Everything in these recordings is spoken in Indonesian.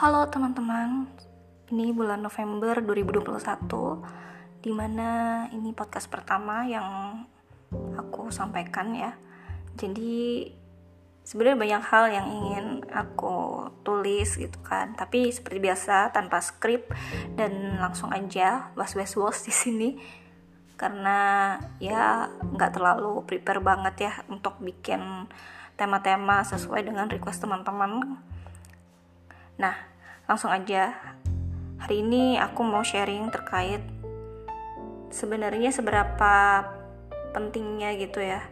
Halo teman-teman, ini bulan November 2021 Di mana ini podcast pertama yang aku sampaikan ya. Jadi sebenarnya banyak hal yang ingin aku tulis gitu kan. Tapi seperti biasa tanpa skrip dan langsung aja was-was-was di sini. Karena ya nggak terlalu prepare banget ya untuk bikin tema-tema sesuai dengan request teman-teman Nah, langsung aja. Hari ini aku mau sharing terkait sebenarnya seberapa pentingnya gitu ya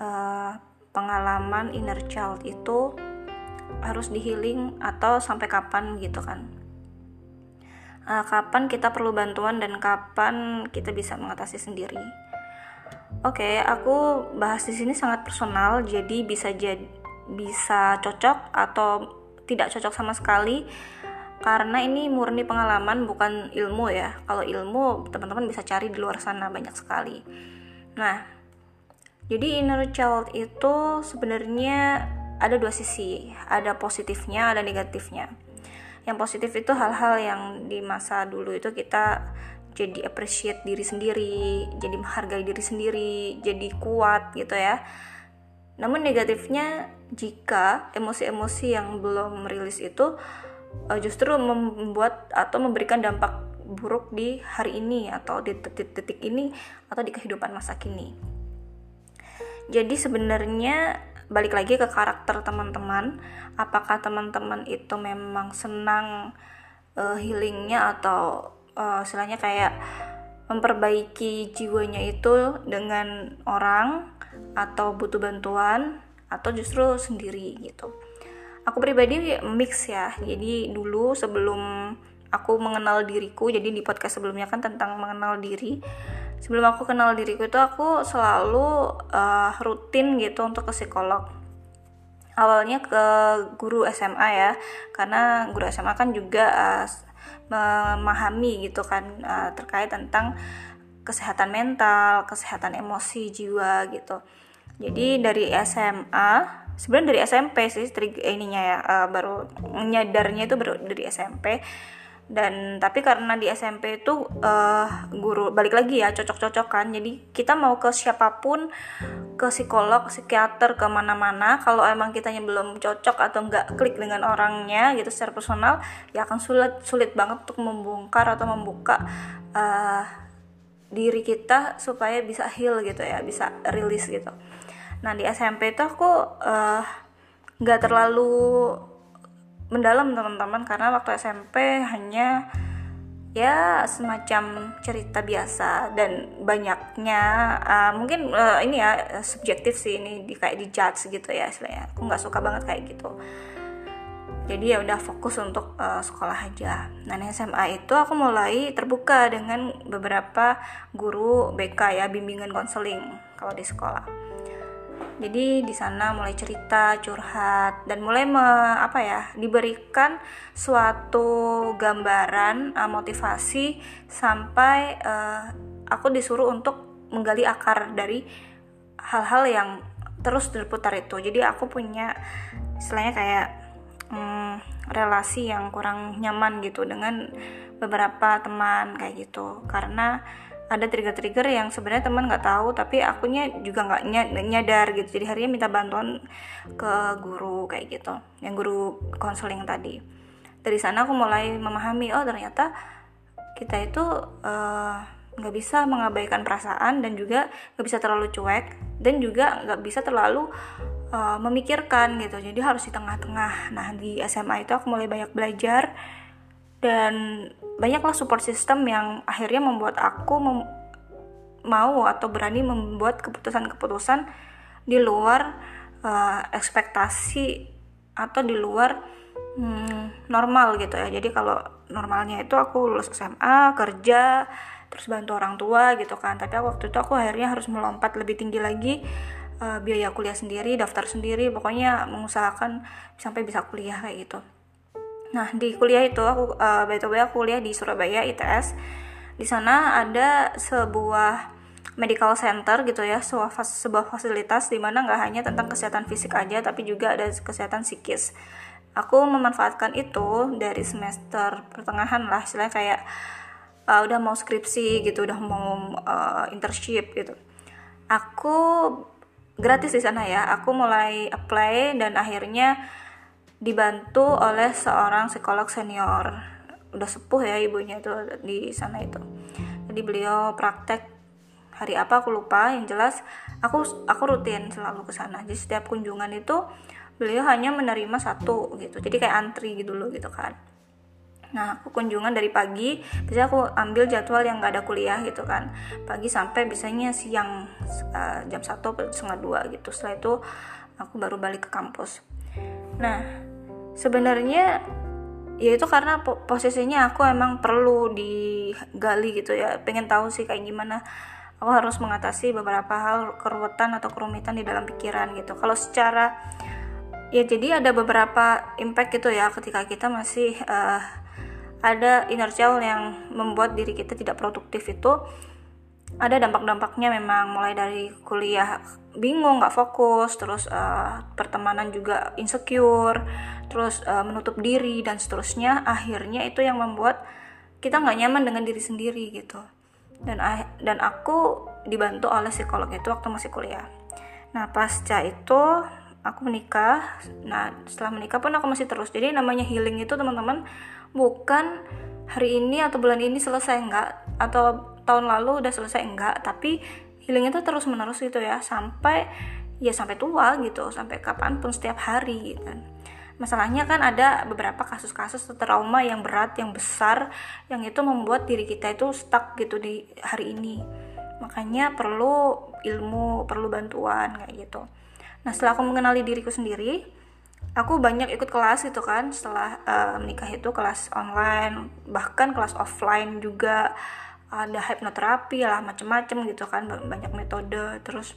uh, pengalaman inner child itu harus dihealing atau sampai kapan gitu kan. Uh, kapan kita perlu bantuan dan kapan kita bisa mengatasi sendiri. Oke, okay, aku bahas di sini sangat personal, jadi bisa jadi bisa cocok atau tidak cocok sama sekali. Karena ini murni pengalaman bukan ilmu ya. Kalau ilmu teman-teman bisa cari di luar sana banyak sekali. Nah jadi inner child itu sebenarnya ada dua sisi. Ada positifnya ada negatifnya. Yang positif itu hal-hal yang di masa dulu itu kita jadi appreciate diri sendiri jadi menghargai diri sendiri jadi kuat gitu ya. Namun negatifnya jika emosi-emosi yang belum rilis itu uh, justru membuat atau memberikan dampak buruk di hari ini atau di detik-detik ini atau di kehidupan masa kini. Jadi sebenarnya balik lagi ke karakter teman-teman, apakah teman-teman itu memang senang uh, healingnya atau uh, istilahnya kayak memperbaiki jiwanya itu dengan orang atau butuh bantuan atau justru sendiri gitu. Aku pribadi mix ya. Jadi dulu sebelum aku mengenal diriku jadi di podcast sebelumnya kan tentang mengenal diri. Sebelum aku kenal diriku itu aku selalu uh, rutin gitu untuk ke psikolog. Awalnya ke guru SMA ya. Karena guru SMA kan juga uh, memahami gitu kan uh, terkait tentang kesehatan mental, kesehatan emosi jiwa gitu. Jadi dari SMA, sebenarnya dari SMP sih ininya ya uh, baru menyadarnya itu baru dari SMP dan tapi karena di SMP itu uh, guru balik lagi ya cocok-cocokan. Jadi kita mau ke siapa pun ke psikolog psikiater ke mana-mana kalau emang kitanya belum cocok atau nggak klik dengan orangnya gitu secara personal ya akan sulit sulit banget untuk membongkar atau membuka uh, diri kita supaya bisa heal gitu ya bisa rilis gitu nah di SMP itu aku eh, nggak uh, terlalu mendalam teman-teman. Karena waktu SMP hanya ya semacam cerita biasa dan banyaknya uh, mungkin uh, ini ya subjektif sih ini di kayak di judge gitu ya istilahnya. Aku nggak suka banget kayak gitu. Jadi ya udah fokus untuk uh, sekolah aja. Nah SMA itu aku mulai terbuka dengan beberapa guru BK ya bimbingan konseling kalau di sekolah jadi di sana mulai cerita curhat dan mulai me, apa ya diberikan suatu gambaran uh, motivasi sampai uh, aku disuruh untuk menggali akar dari hal-hal yang terus berputar itu. Jadi aku punya istilahnya kayak hmm, relasi yang kurang nyaman gitu dengan beberapa teman kayak gitu. Karena ada trigger-trigger yang sebenarnya teman nggak tahu tapi akunya juga nggak nyadar gitu. Jadi harinya minta bantuan ke guru kayak gitu yang guru konseling tadi. Dari sana aku mulai memahami oh ternyata kita itu nggak uh, bisa mengabaikan perasaan dan juga nggak bisa terlalu cuek dan juga nggak bisa terlalu uh, memikirkan gitu. Jadi harus di tengah-tengah. Nah di SMA itu aku mulai banyak belajar dan banyaklah support system yang akhirnya membuat aku mem mau atau berani membuat keputusan-keputusan di luar uh, ekspektasi atau di luar hmm, normal gitu ya. Jadi kalau normalnya itu aku lulus SMA kerja terus bantu orang tua gitu kan. Tapi waktu itu aku akhirnya harus melompat lebih tinggi lagi uh, biaya kuliah sendiri daftar sendiri pokoknya mengusahakan sampai bisa kuliah kayak gitu nah di kuliah itu aku uh, by the way aku kuliah di Surabaya ITS di sana ada sebuah medical center gitu ya sebuah, sebuah fasilitas di mana nggak hanya tentang kesehatan fisik aja tapi juga ada kesehatan psikis. Aku memanfaatkan itu dari semester pertengahan lah istilahnya kayak uh, udah mau skripsi gitu udah mau uh, internship gitu. Aku gratis di sana ya. Aku mulai apply dan akhirnya dibantu oleh seorang psikolog senior udah sepuh ya ibunya itu di sana itu jadi beliau praktek hari apa aku lupa yang jelas aku aku rutin selalu ke sana jadi setiap kunjungan itu beliau hanya menerima satu gitu jadi kayak antri gitu loh gitu kan Nah, aku kunjungan dari pagi, bisa aku ambil jadwal yang gak ada kuliah gitu kan. Pagi sampai biasanya siang uh, jam 1 setengah dua gitu. Setelah itu aku baru balik ke kampus. Nah, sebenarnya ya itu karena posisinya aku emang perlu digali gitu ya. Pengen tahu sih kayak gimana aku harus mengatasi beberapa hal keruwetan atau kerumitan di dalam pikiran gitu. Kalau secara ya jadi ada beberapa impact gitu ya ketika kita masih uh, ada inner child yang membuat diri kita tidak produktif itu ada dampak-dampaknya memang mulai dari kuliah bingung nggak fokus terus uh, pertemanan juga insecure terus uh, menutup diri dan seterusnya akhirnya itu yang membuat kita nggak nyaman dengan diri sendiri gitu. Dan dan aku dibantu oleh psikolog itu waktu masih kuliah. Nah pasca itu aku menikah. Nah setelah menikah pun aku masih terus. Jadi namanya healing itu teman-teman bukan hari ini atau bulan ini selesai enggak atau tahun lalu udah selesai enggak tapi healing itu terus menerus gitu ya. Sampai ya sampai tua gitu. Sampai kapan pun setiap hari gitu masalahnya kan ada beberapa kasus-kasus trauma yang berat yang besar yang itu membuat diri kita itu stuck gitu di hari ini. Makanya perlu ilmu perlu bantuan kayak gitu. Nah setelah aku mengenali diriku sendiri aku banyak ikut kelas gitu kan setelah uh, menikah itu kelas online bahkan kelas offline juga. Ada hipnoterapi lah macem-macem gitu kan banyak metode. Terus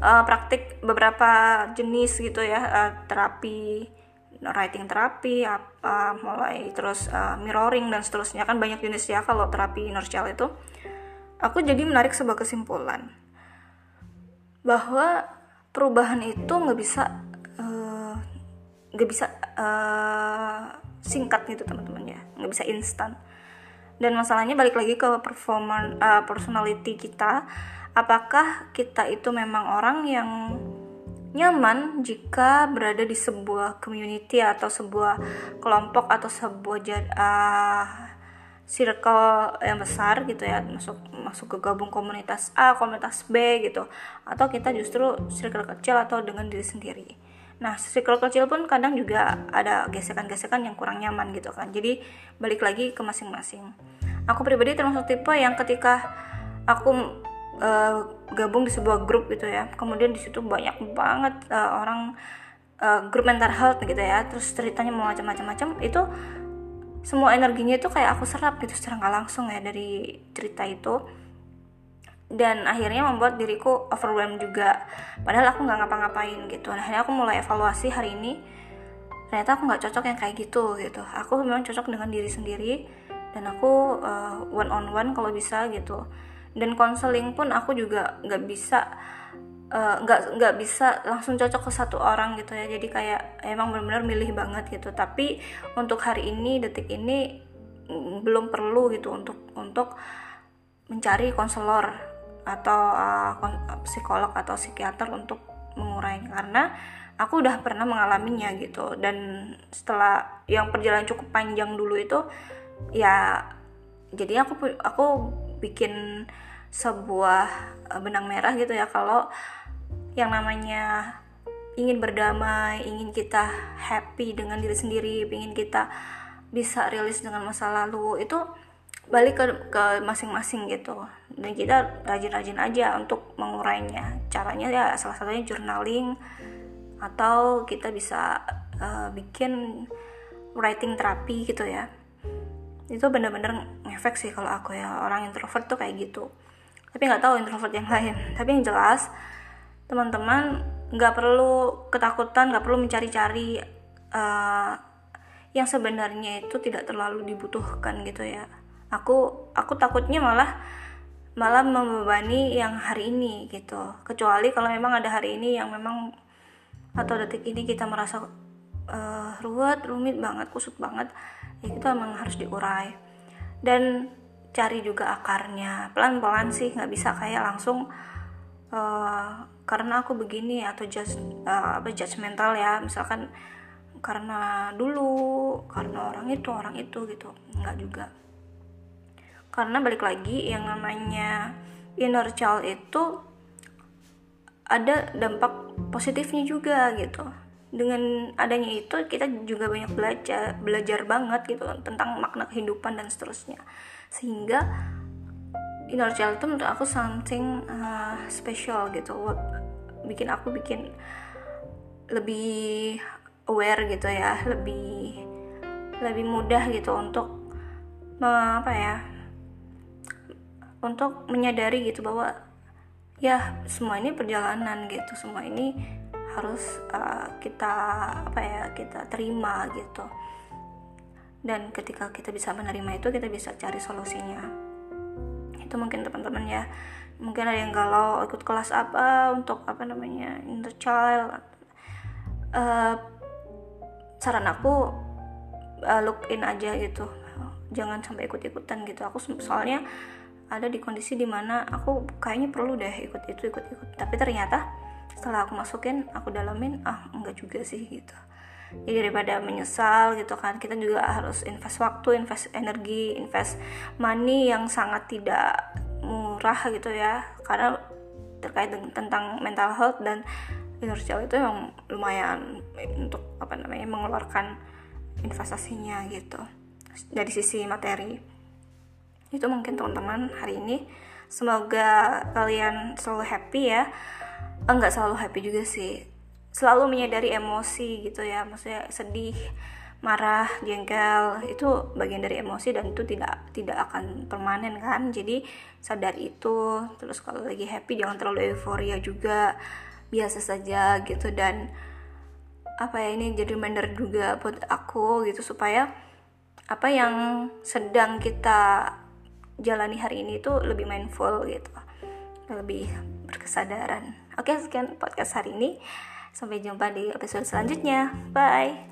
uh, praktik beberapa jenis gitu ya uh, terapi writing terapi apa mulai terus uh, mirroring dan seterusnya. Kan banyak jenis ya kalau terapi inertial itu. Aku jadi menarik sebuah kesimpulan bahwa perubahan itu nggak bisa nggak bisa uh, singkat gitu teman-teman ya. Nggak bisa instan. Dan masalahnya balik lagi ke performa uh, personality kita apakah kita itu memang orang yang nyaman jika berada di sebuah community atau sebuah kelompok atau sebuah uh, circle yang besar gitu ya masuk masuk ke gabung komunitas A komunitas B gitu atau kita justru circle kecil atau dengan diri sendiri Nah, circle kecil pun kadang juga ada gesekan-gesekan yang kurang nyaman gitu kan. Jadi balik lagi ke masing-masing. Aku pribadi termasuk tipe yang ketika aku uh, gabung di sebuah grup gitu ya, kemudian di situ banyak banget uh, orang uh, grup mental health gitu ya, terus ceritanya mau macam-macam itu semua energinya itu kayak aku serap gitu secara nggak langsung ya dari cerita itu. Dan akhirnya membuat diriku overwhelmed juga. Padahal aku nggak ngapa-ngapain gitu. Nah, akhirnya aku mulai evaluasi hari ini ternyata aku nggak cocok yang kayak gitu gitu. Aku memang cocok dengan diri sendiri dan aku uh, one on one kalau bisa gitu dan konseling pun aku juga nggak bisa eh, nggak uh, nggak bisa langsung cocok ke satu orang gitu ya. Jadi kayak emang benar-benar milih banget gitu. Tapi untuk hari ini detik ini mm, belum perlu gitu untuk untuk mencari konselor atau uh, psikolog atau psikiater untuk mengurai. Karena aku udah pernah mengalaminya gitu. Dan setelah yang perjalanan cukup panjang dulu itu ya jadi aku aku bikin sebuah uh, benang merah gitu ya. Kalau yang namanya ingin berdamai, ingin kita happy dengan diri sendiri, ingin kita bisa rilis dengan masa lalu itu balik ke ke masing-masing gitu. Dan kita rajin-rajin aja untuk mengurainya. Caranya ya salah satunya journaling atau kita bisa uh, bikin writing terapi gitu ya itu bener-bener ngefek sih kalau aku ya. Orang introvert tuh kayak gitu. Tapi nggak tahu introvert yang lain. Tapi yang jelas teman-teman nggak perlu ketakutan nggak perlu mencari-cari uh, yang sebenarnya itu tidak terlalu dibutuhkan gitu ya. Aku aku takutnya malah malah membebani yang hari ini gitu. Kecuali kalau memang ada hari ini yang memang atau detik ini kita merasa uh, ruwet rumit banget kusut banget ya itu emang harus diurai. Dan cari juga akarnya. Pelan-pelan sih nggak bisa kayak langsung uh, karena aku begini atau just uh, apa judgmental ya. Misalkan karena dulu karena orang itu orang itu gitu. Nggak juga. Karena balik lagi yang namanya inner child itu ada dampak positifnya juga gitu dengan adanya itu kita juga banyak belajar belajar banget gitu tentang makna kehidupan dan seterusnya. Sehingga inner child itu menurut aku something uh, special gitu bikin aku bikin lebih aware gitu ya lebih lebih mudah gitu untuk apa ya untuk menyadari gitu bahwa ya semua ini perjalanan gitu semua ini harus uh, kita apa ya kita terima gitu. Dan ketika kita bisa menerima itu kita bisa cari solusinya. Itu mungkin teman-teman ya. Mungkin ada yang galau ikut kelas apa untuk apa namanya inner child. Uh, saran aku uh, look in aja gitu. Jangan sampai ikut-ikutan gitu. Aku soalnya ada di kondisi di mana aku kayaknya perlu deh ikut itu ikut ikut tapi ternyata setelah aku masukin aku dalamin ah enggak juga sih gitu. Jadi daripada menyesal gitu kan kita juga harus invest waktu invest energi invest money yang sangat tidak murah gitu ya. Karena terkait dengan tentang mental health dan inner child itu yang lumayan untuk apa namanya mengeluarkan investasinya gitu. Dari sisi materi. Itu mungkin teman-teman hari ini. Semoga kalian selalu happy ya enggak selalu happy juga sih. Selalu menyadari emosi gitu ya maksudnya sedih marah jengkel itu bagian dari emosi dan itu tidak tidak akan permanen kan. Jadi sadar itu. Terus kalau lagi happy jangan terlalu euforia juga. Biasa saja gitu dan apa ya ini jadi reminder juga buat aku gitu supaya apa yang sedang kita jalani hari ini tuh lebih mindful gitu. Lebih berkesadaran Oke, sekian podcast hari ini. Sampai jumpa di episode selanjutnya. Bye.